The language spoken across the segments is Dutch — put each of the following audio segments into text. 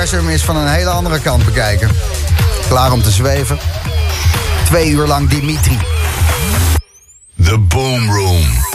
universum eens van een hele andere kant bekijken. Klaar om te zweven? Twee uur lang Dimitri. The Boom Room.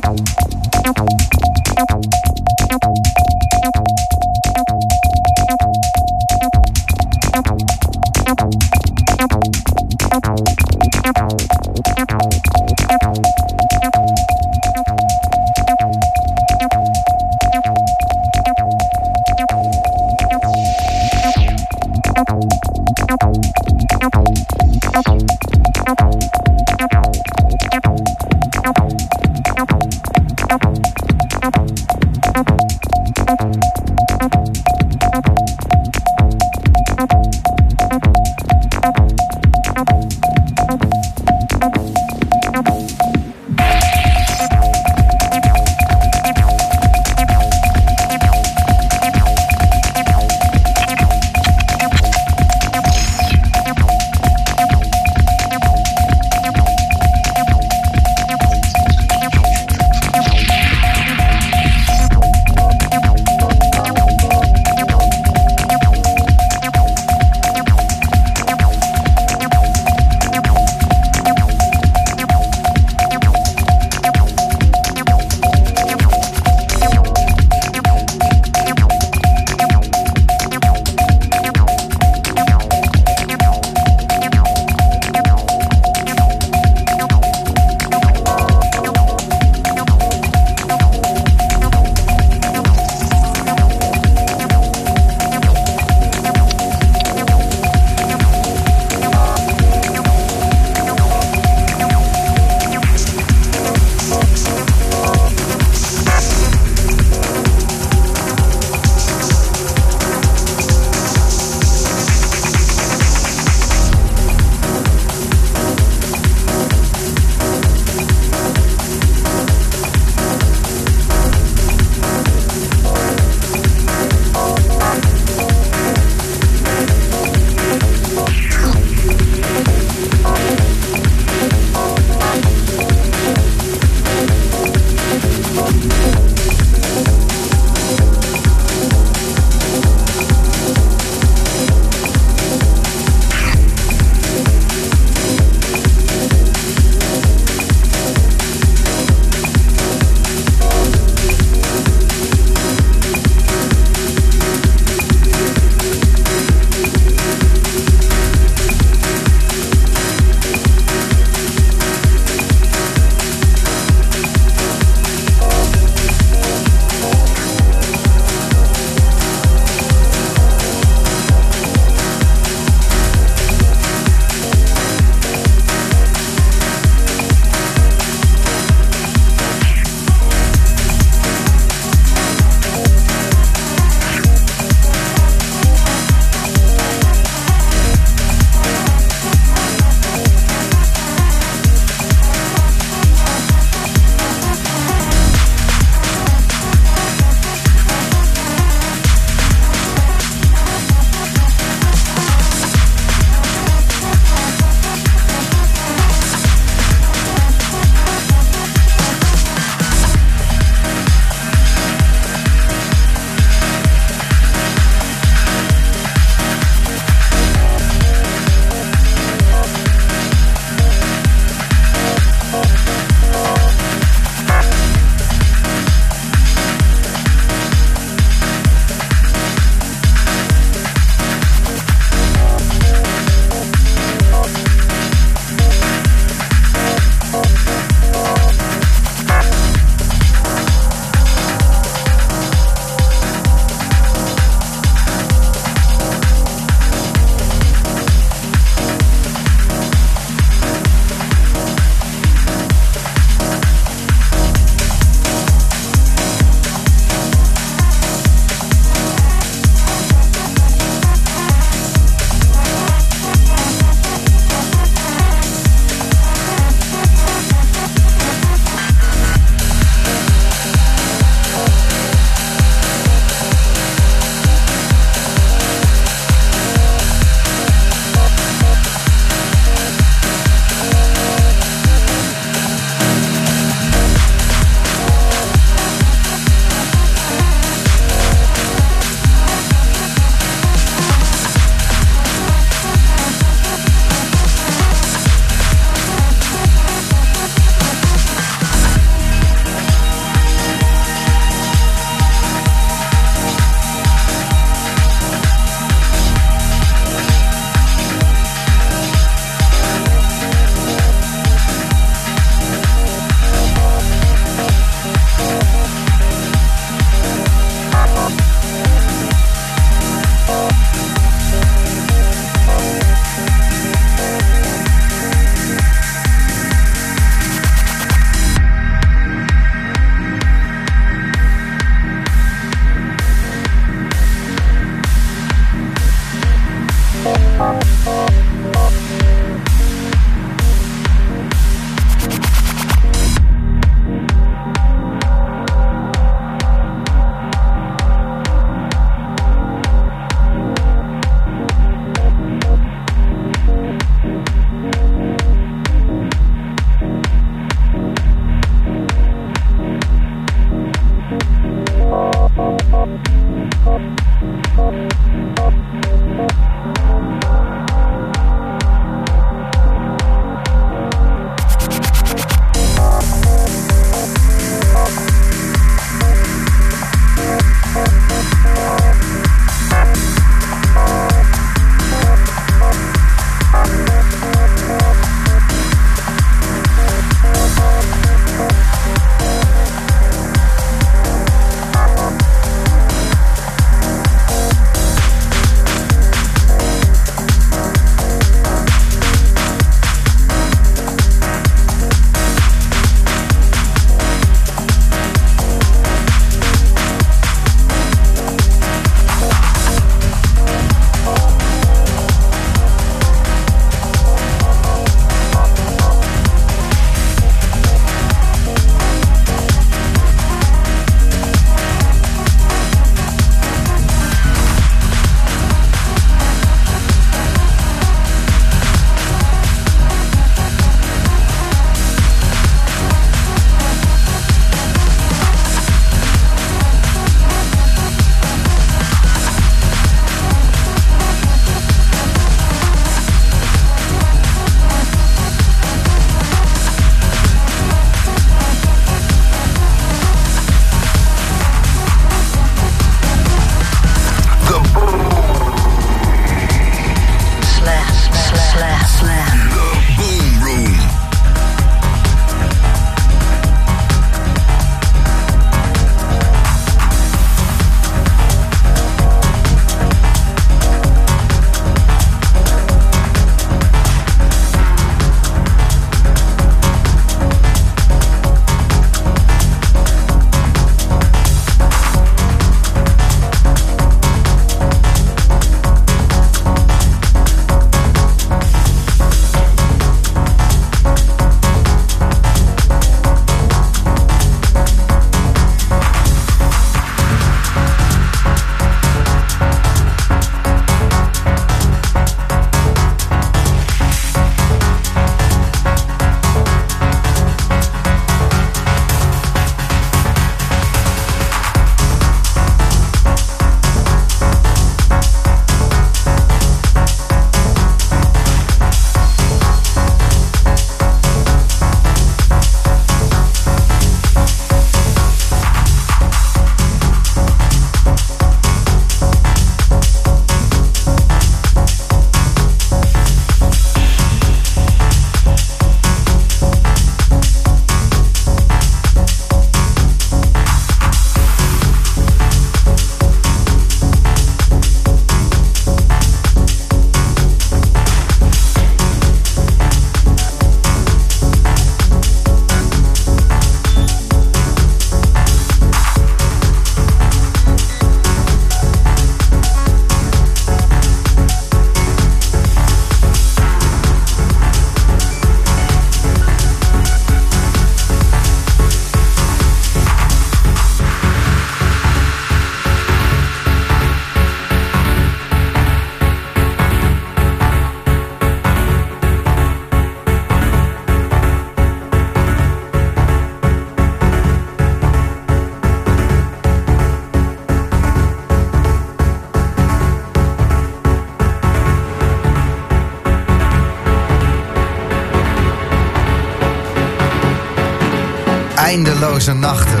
Nachten.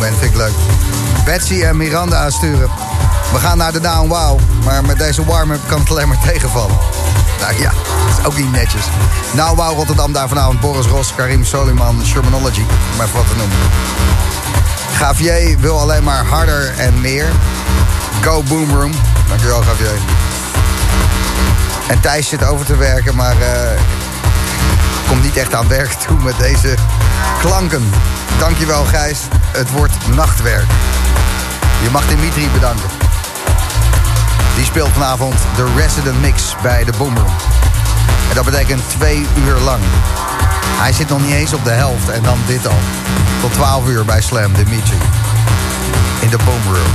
Bent. Vind ik leuk. Betsy en Miranda aansturen. We gaan naar de Down Wow. Maar met deze warm-up kan het alleen maar tegenvallen. Nou ja, dat is ook niet netjes. Nou Wow Rotterdam daar vanavond. Boris Ros, Karim Soliman, Shermanology. Om even wat te noemen. Gavier wil alleen maar harder en meer. Go Boom Room. Dankjewel Gavier. En Thijs zit over te werken, maar uh, komt niet echt aan werk toe met deze klanken. Dankjewel Gijs. Het wordt nachtwerk. Je mag Dimitri bedanken. Die speelt vanavond de Resident Mix bij de Boomroom. En dat betekent twee uur lang. Hij zit nog niet eens op de helft en dan dit al. Tot 12 uur bij Slam Dimitri. In de Boomroom.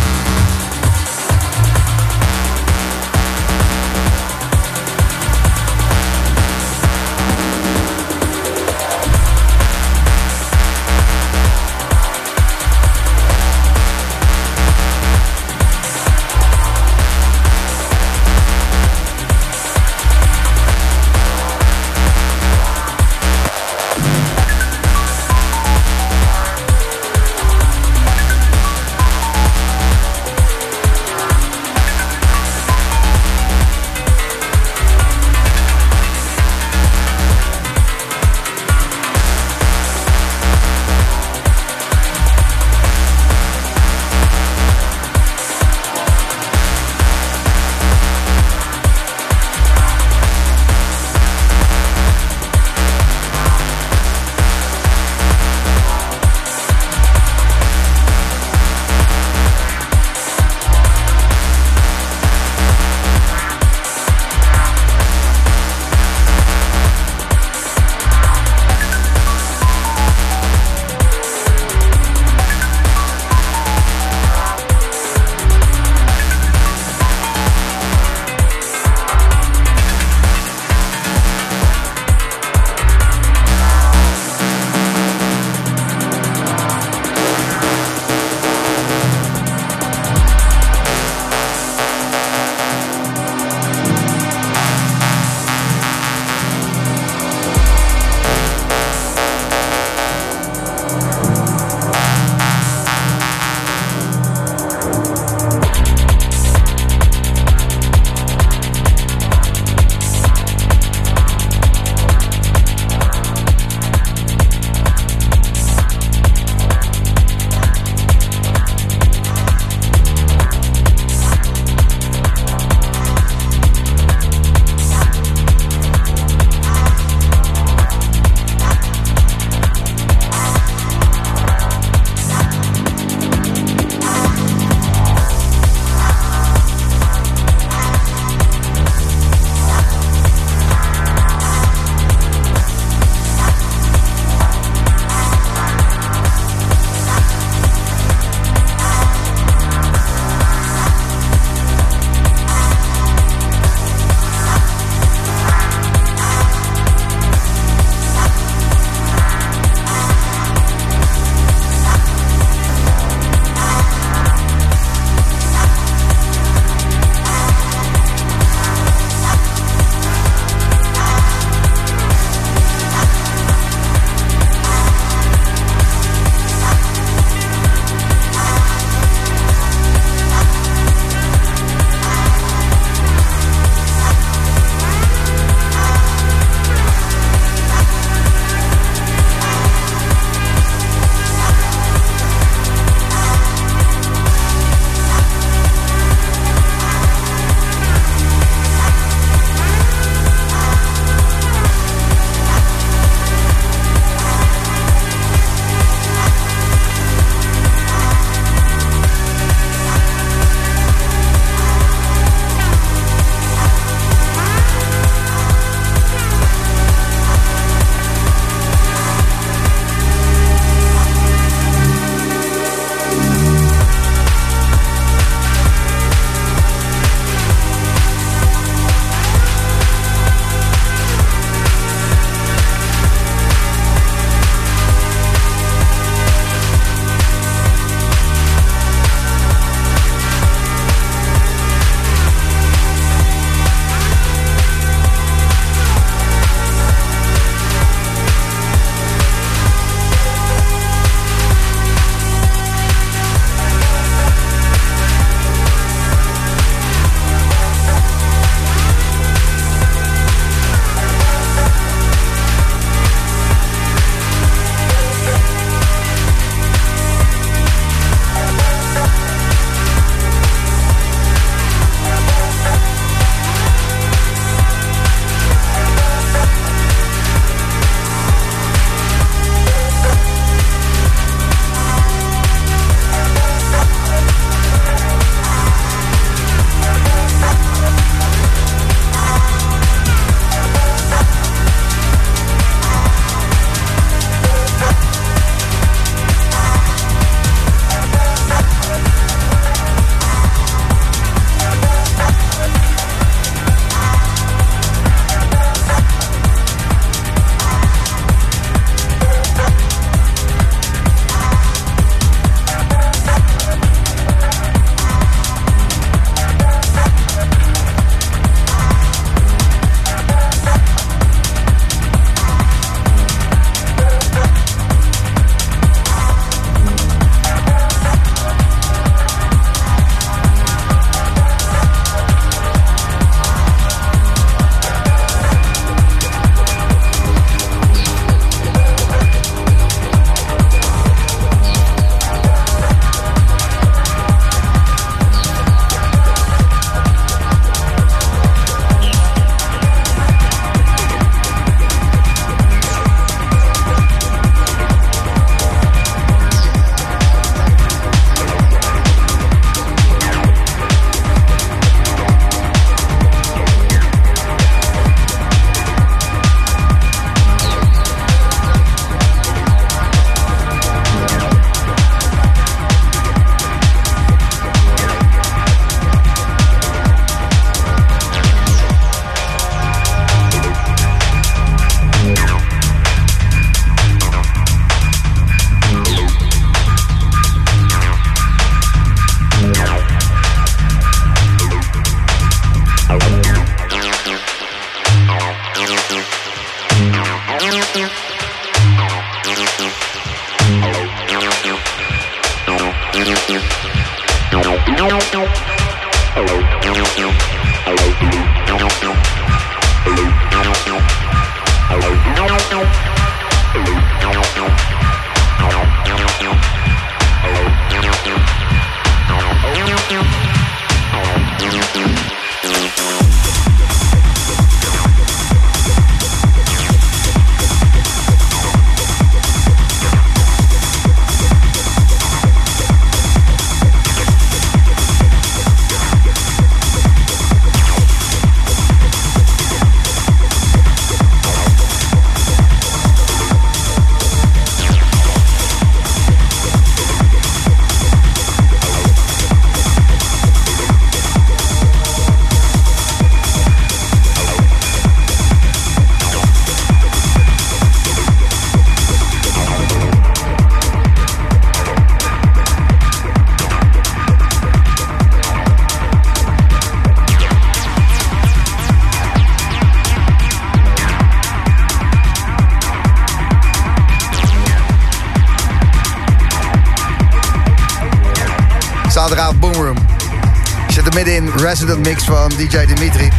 Resident Mix van DJ Dimitri.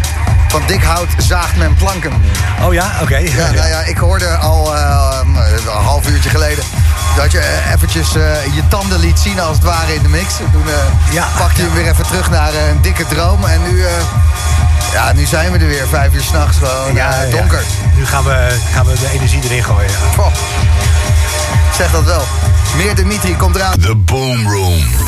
Van dik hout zaagt men planken. Oh ja, oké. Ja, nou ja, ik hoorde al eh, een half uurtje geleden... dat je eh, eventjes eh, je tanden liet zien als het ware in de mix. Toen eh, Ja, pakte je hem weer even terug naar een dikke droom. En nu, eh, ja, nu zijn we er weer. Vijf uur s'nachts gewoon eh, donker. Nu gaan we, gaan we de energie erin gooien. ja. Goh. Zeg dat wel. Meer Dimitri komt eraan. The Boom Room.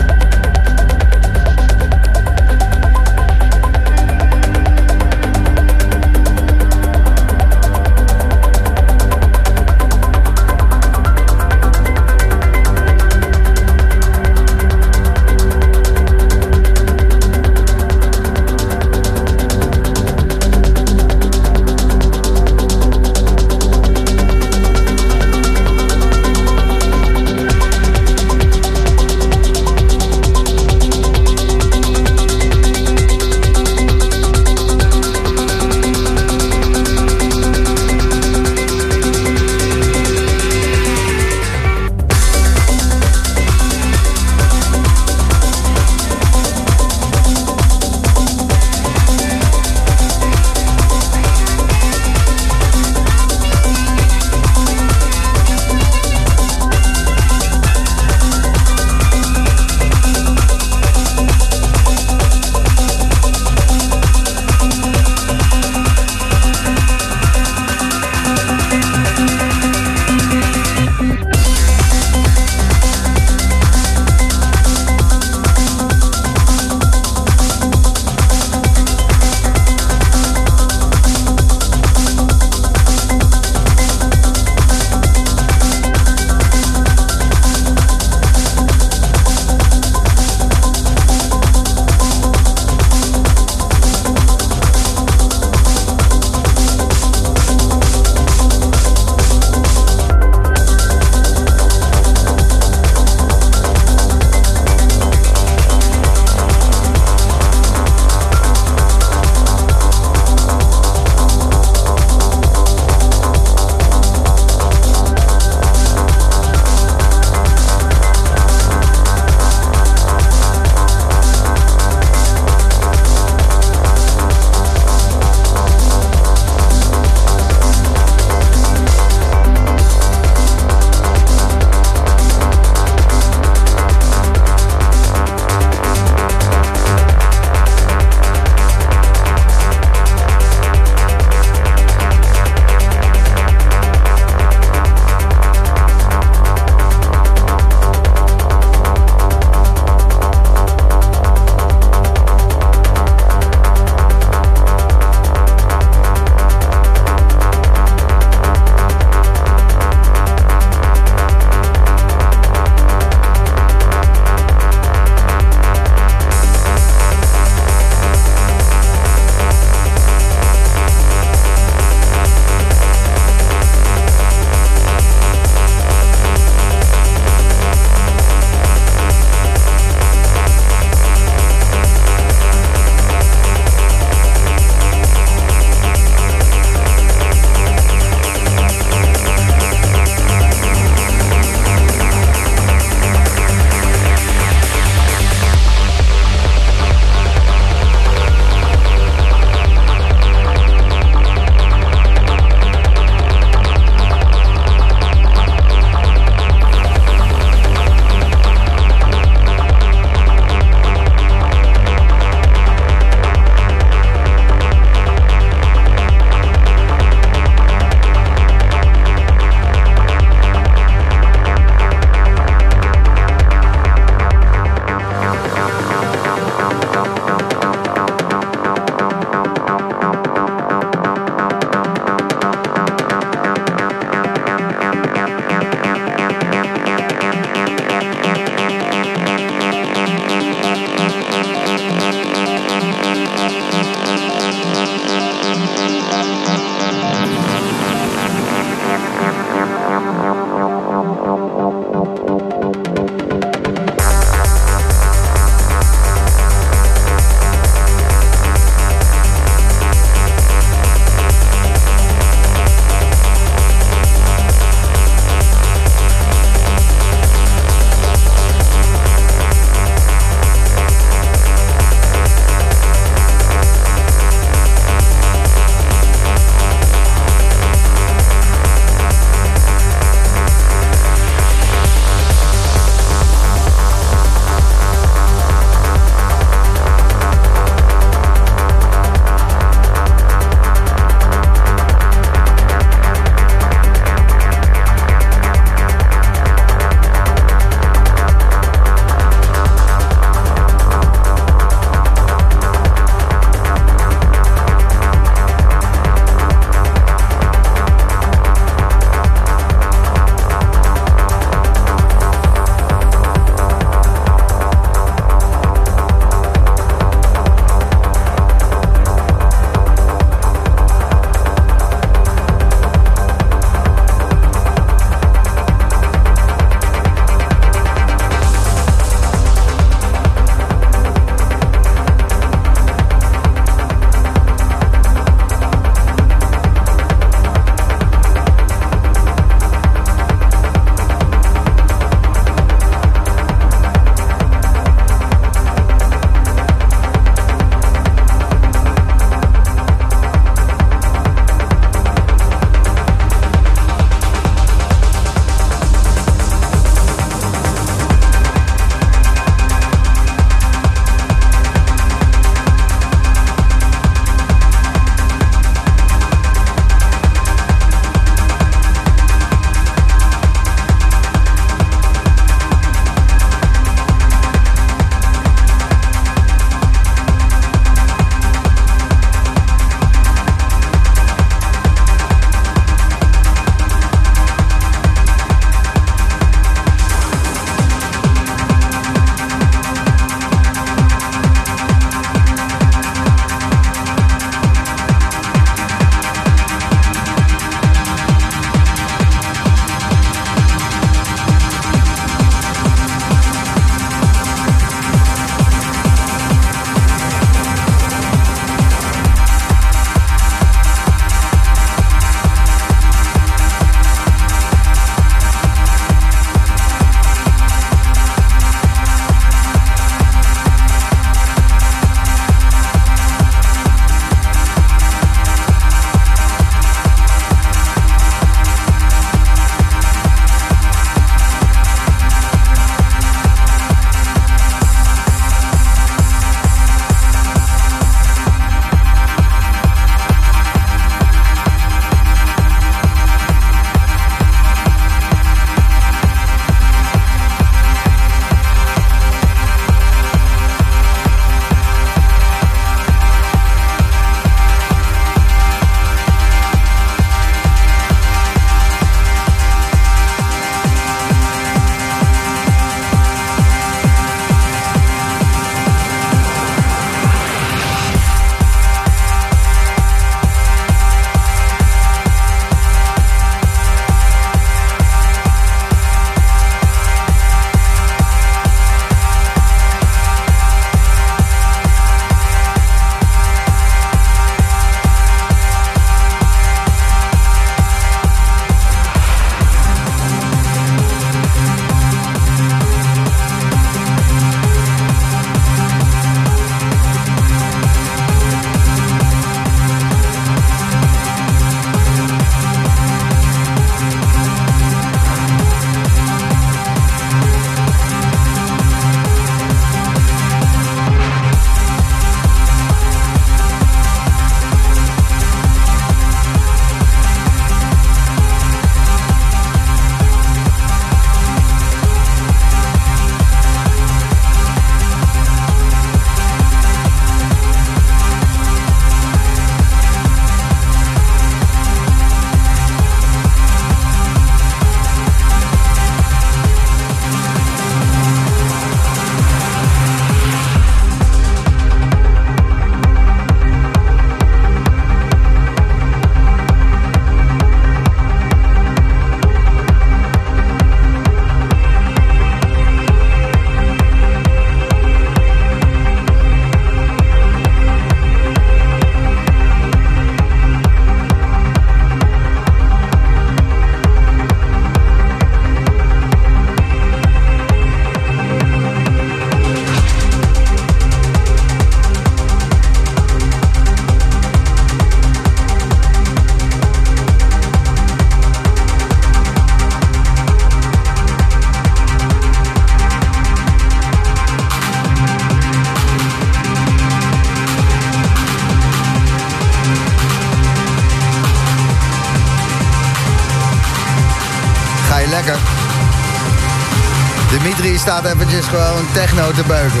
Eventjes gewoon techno te beuken.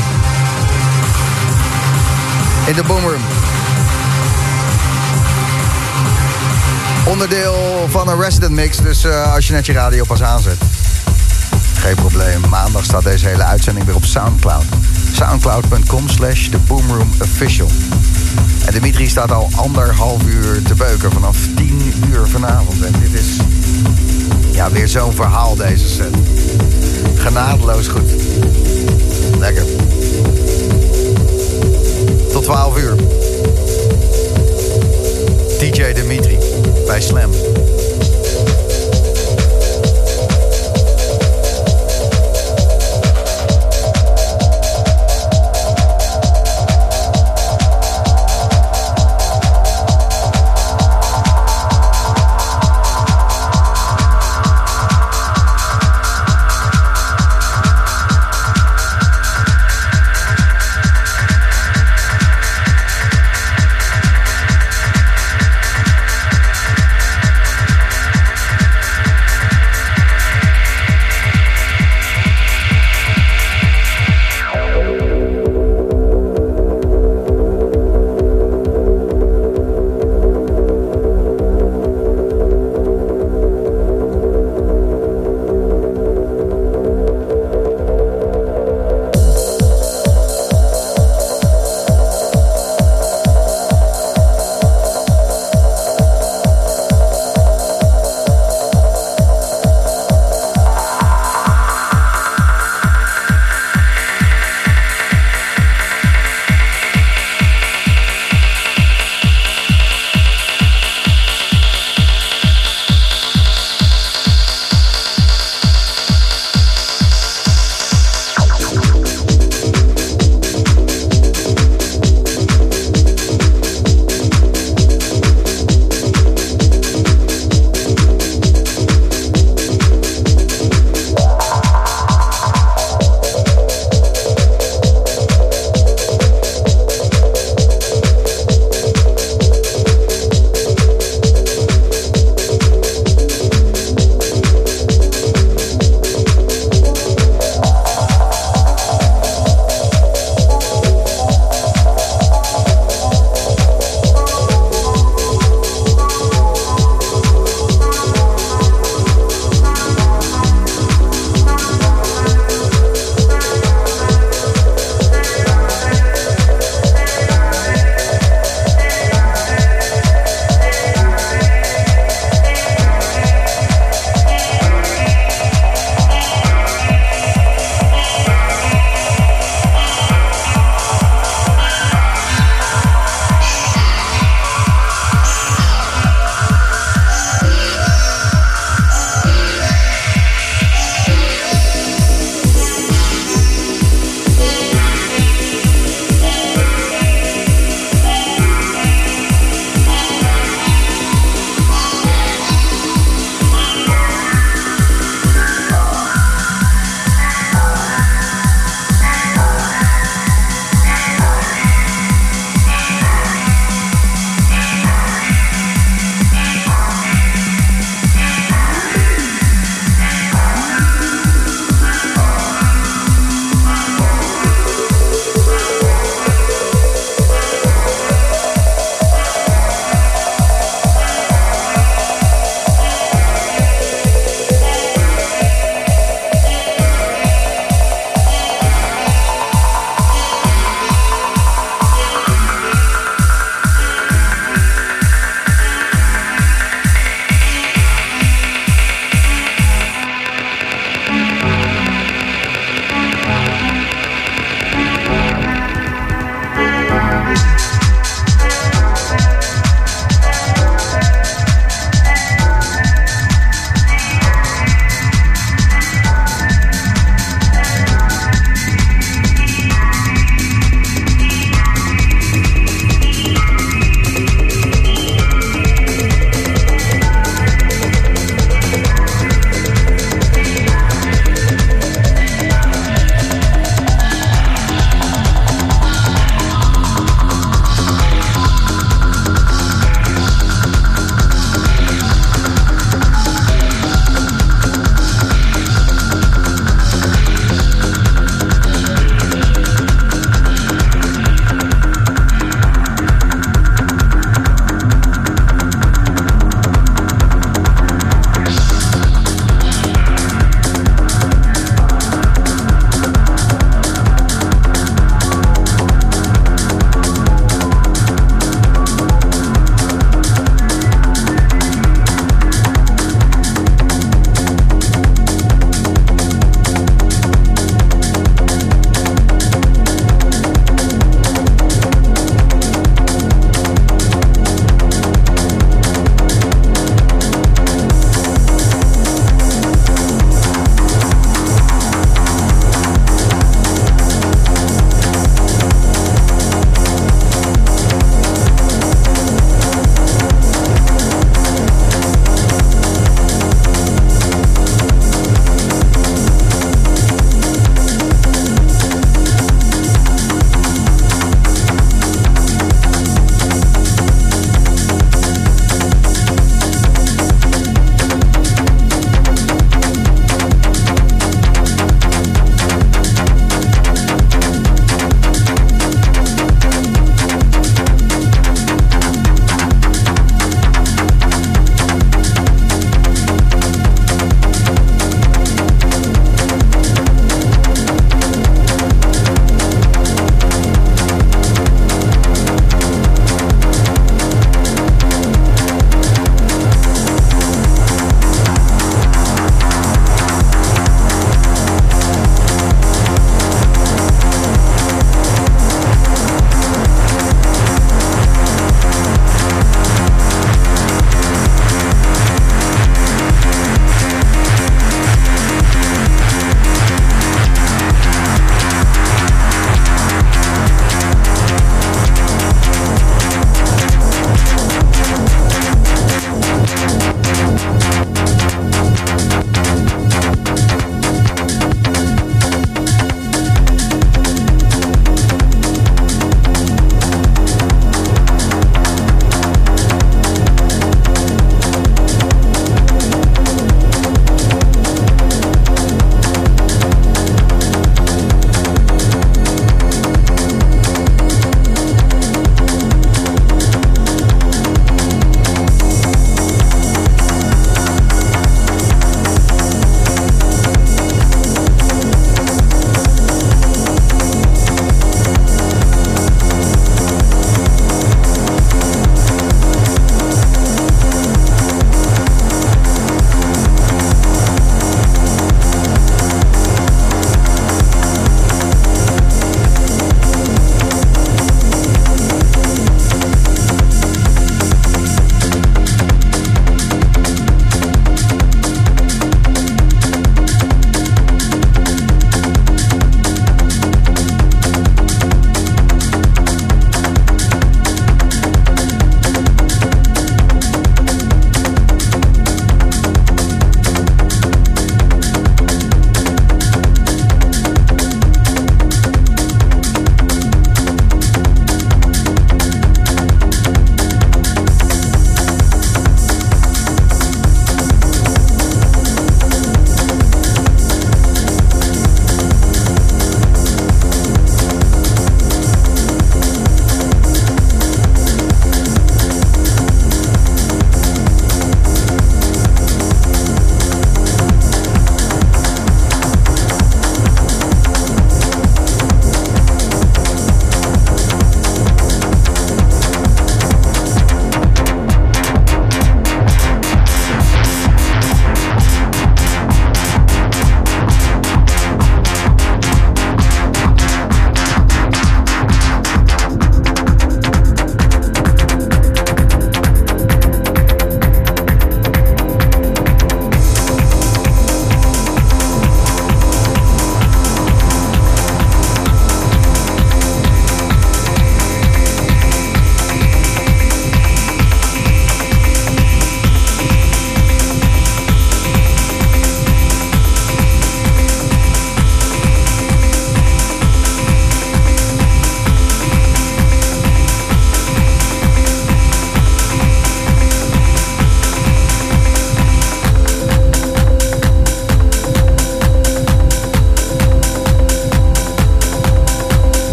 In de boomroom. Onderdeel van een resident mix, dus uh, als je net je radio pas aanzet. Geen probleem, maandag staat deze hele uitzending weer op Soundcloud. Soundcloud.com slash The Boomroom Official. En Dimitri staat al anderhalf uur te beuken vanaf 10 uur vanavond. En dit is ja, weer zo'n verhaal deze set. Genadeloos goed. Lekker. Tot 12 uur. DJ Dimitri bij Slam.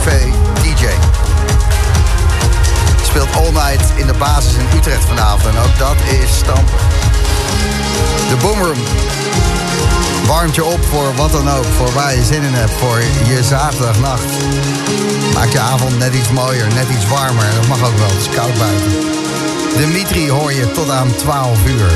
DJ. Speelt all night in de basis in Utrecht vanavond. En ook dat is stampen. De Boomroom. Warmt je op voor wat dan ook. Voor waar je zin in hebt. Voor je zaterdagnacht. Maak je avond net iets mooier. Net iets warmer. Dat mag ook wel. Het koud buiten. Dimitri hoor je tot aan 12 uur.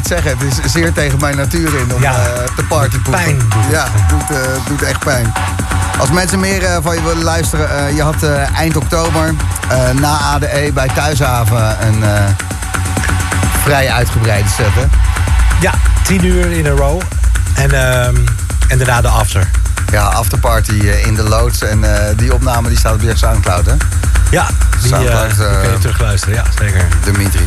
Niet zeggen. Het is zeer tegen mijn natuur in om Ja. eh, te partypoepen. Pijn doet. Ja, het doet, eh, doet echt pijn. Als mensen meer eh, van je willen luisteren... je had eind oktober na ADE bij Thuishaven een vrij uitgebreide set, hè? Ja, tien uur in een row. En, ehm, en daarna de after. Ja, afterparty in de loods. En die opname die staat op je Soundcloud, hè? Ja, die, Soundcloud, die kun je terugluisteren. Ja, zeker. Dimitri.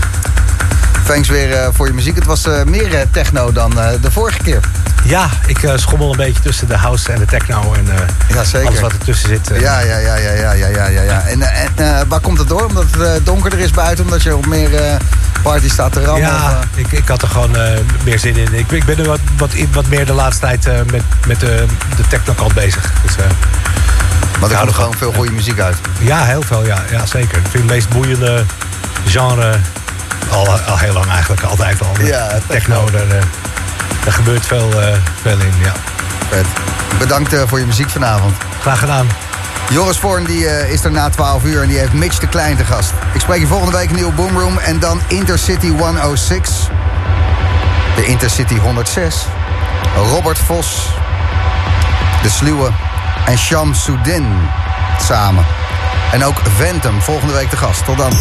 Thanks weer eh, voor je muziek. Het was eh, meer eh, techno dan de vorige keer. Ja, ik schommel een beetje tussen de house en de techno. En Ja, zeker. alles wat ertussen zit. Ja, ja, ja, ja, ja, ja, ja, ja. ja. En, en waar komt het door? Omdat het donkerder is buiten? Omdat je op meer party staat te rammen? Ja, ik, ik had er gewoon meer zin in. Ik, ik ben er wat, wat, wat meer de laatste tijd met, met de, de techno-kant bezig. Dus, maar er komt er gewoon veel goede muziek uit. ja, heel veel. Ja, ja, zeker. Ik vind het meest boeiende genre al, al heel lang eigenlijk. Altijd al. Ja, techno. Daar, eh, daar gebeurt veel, eh, veel in. Ja. Vet. Bedankt eh, voor je muziek vanavond. Graag gedaan. Joris Voorn die, is er na 12 uur en die heeft Mitch de Klein te gast. Ik spreek je volgende week een nieuwe Boomroom en dan Intercity 106. De Intercity 106. Robert Vos. De Sluwe. En Sham Soudin samen. En ook Ventum volgende week te gast. Tot dan.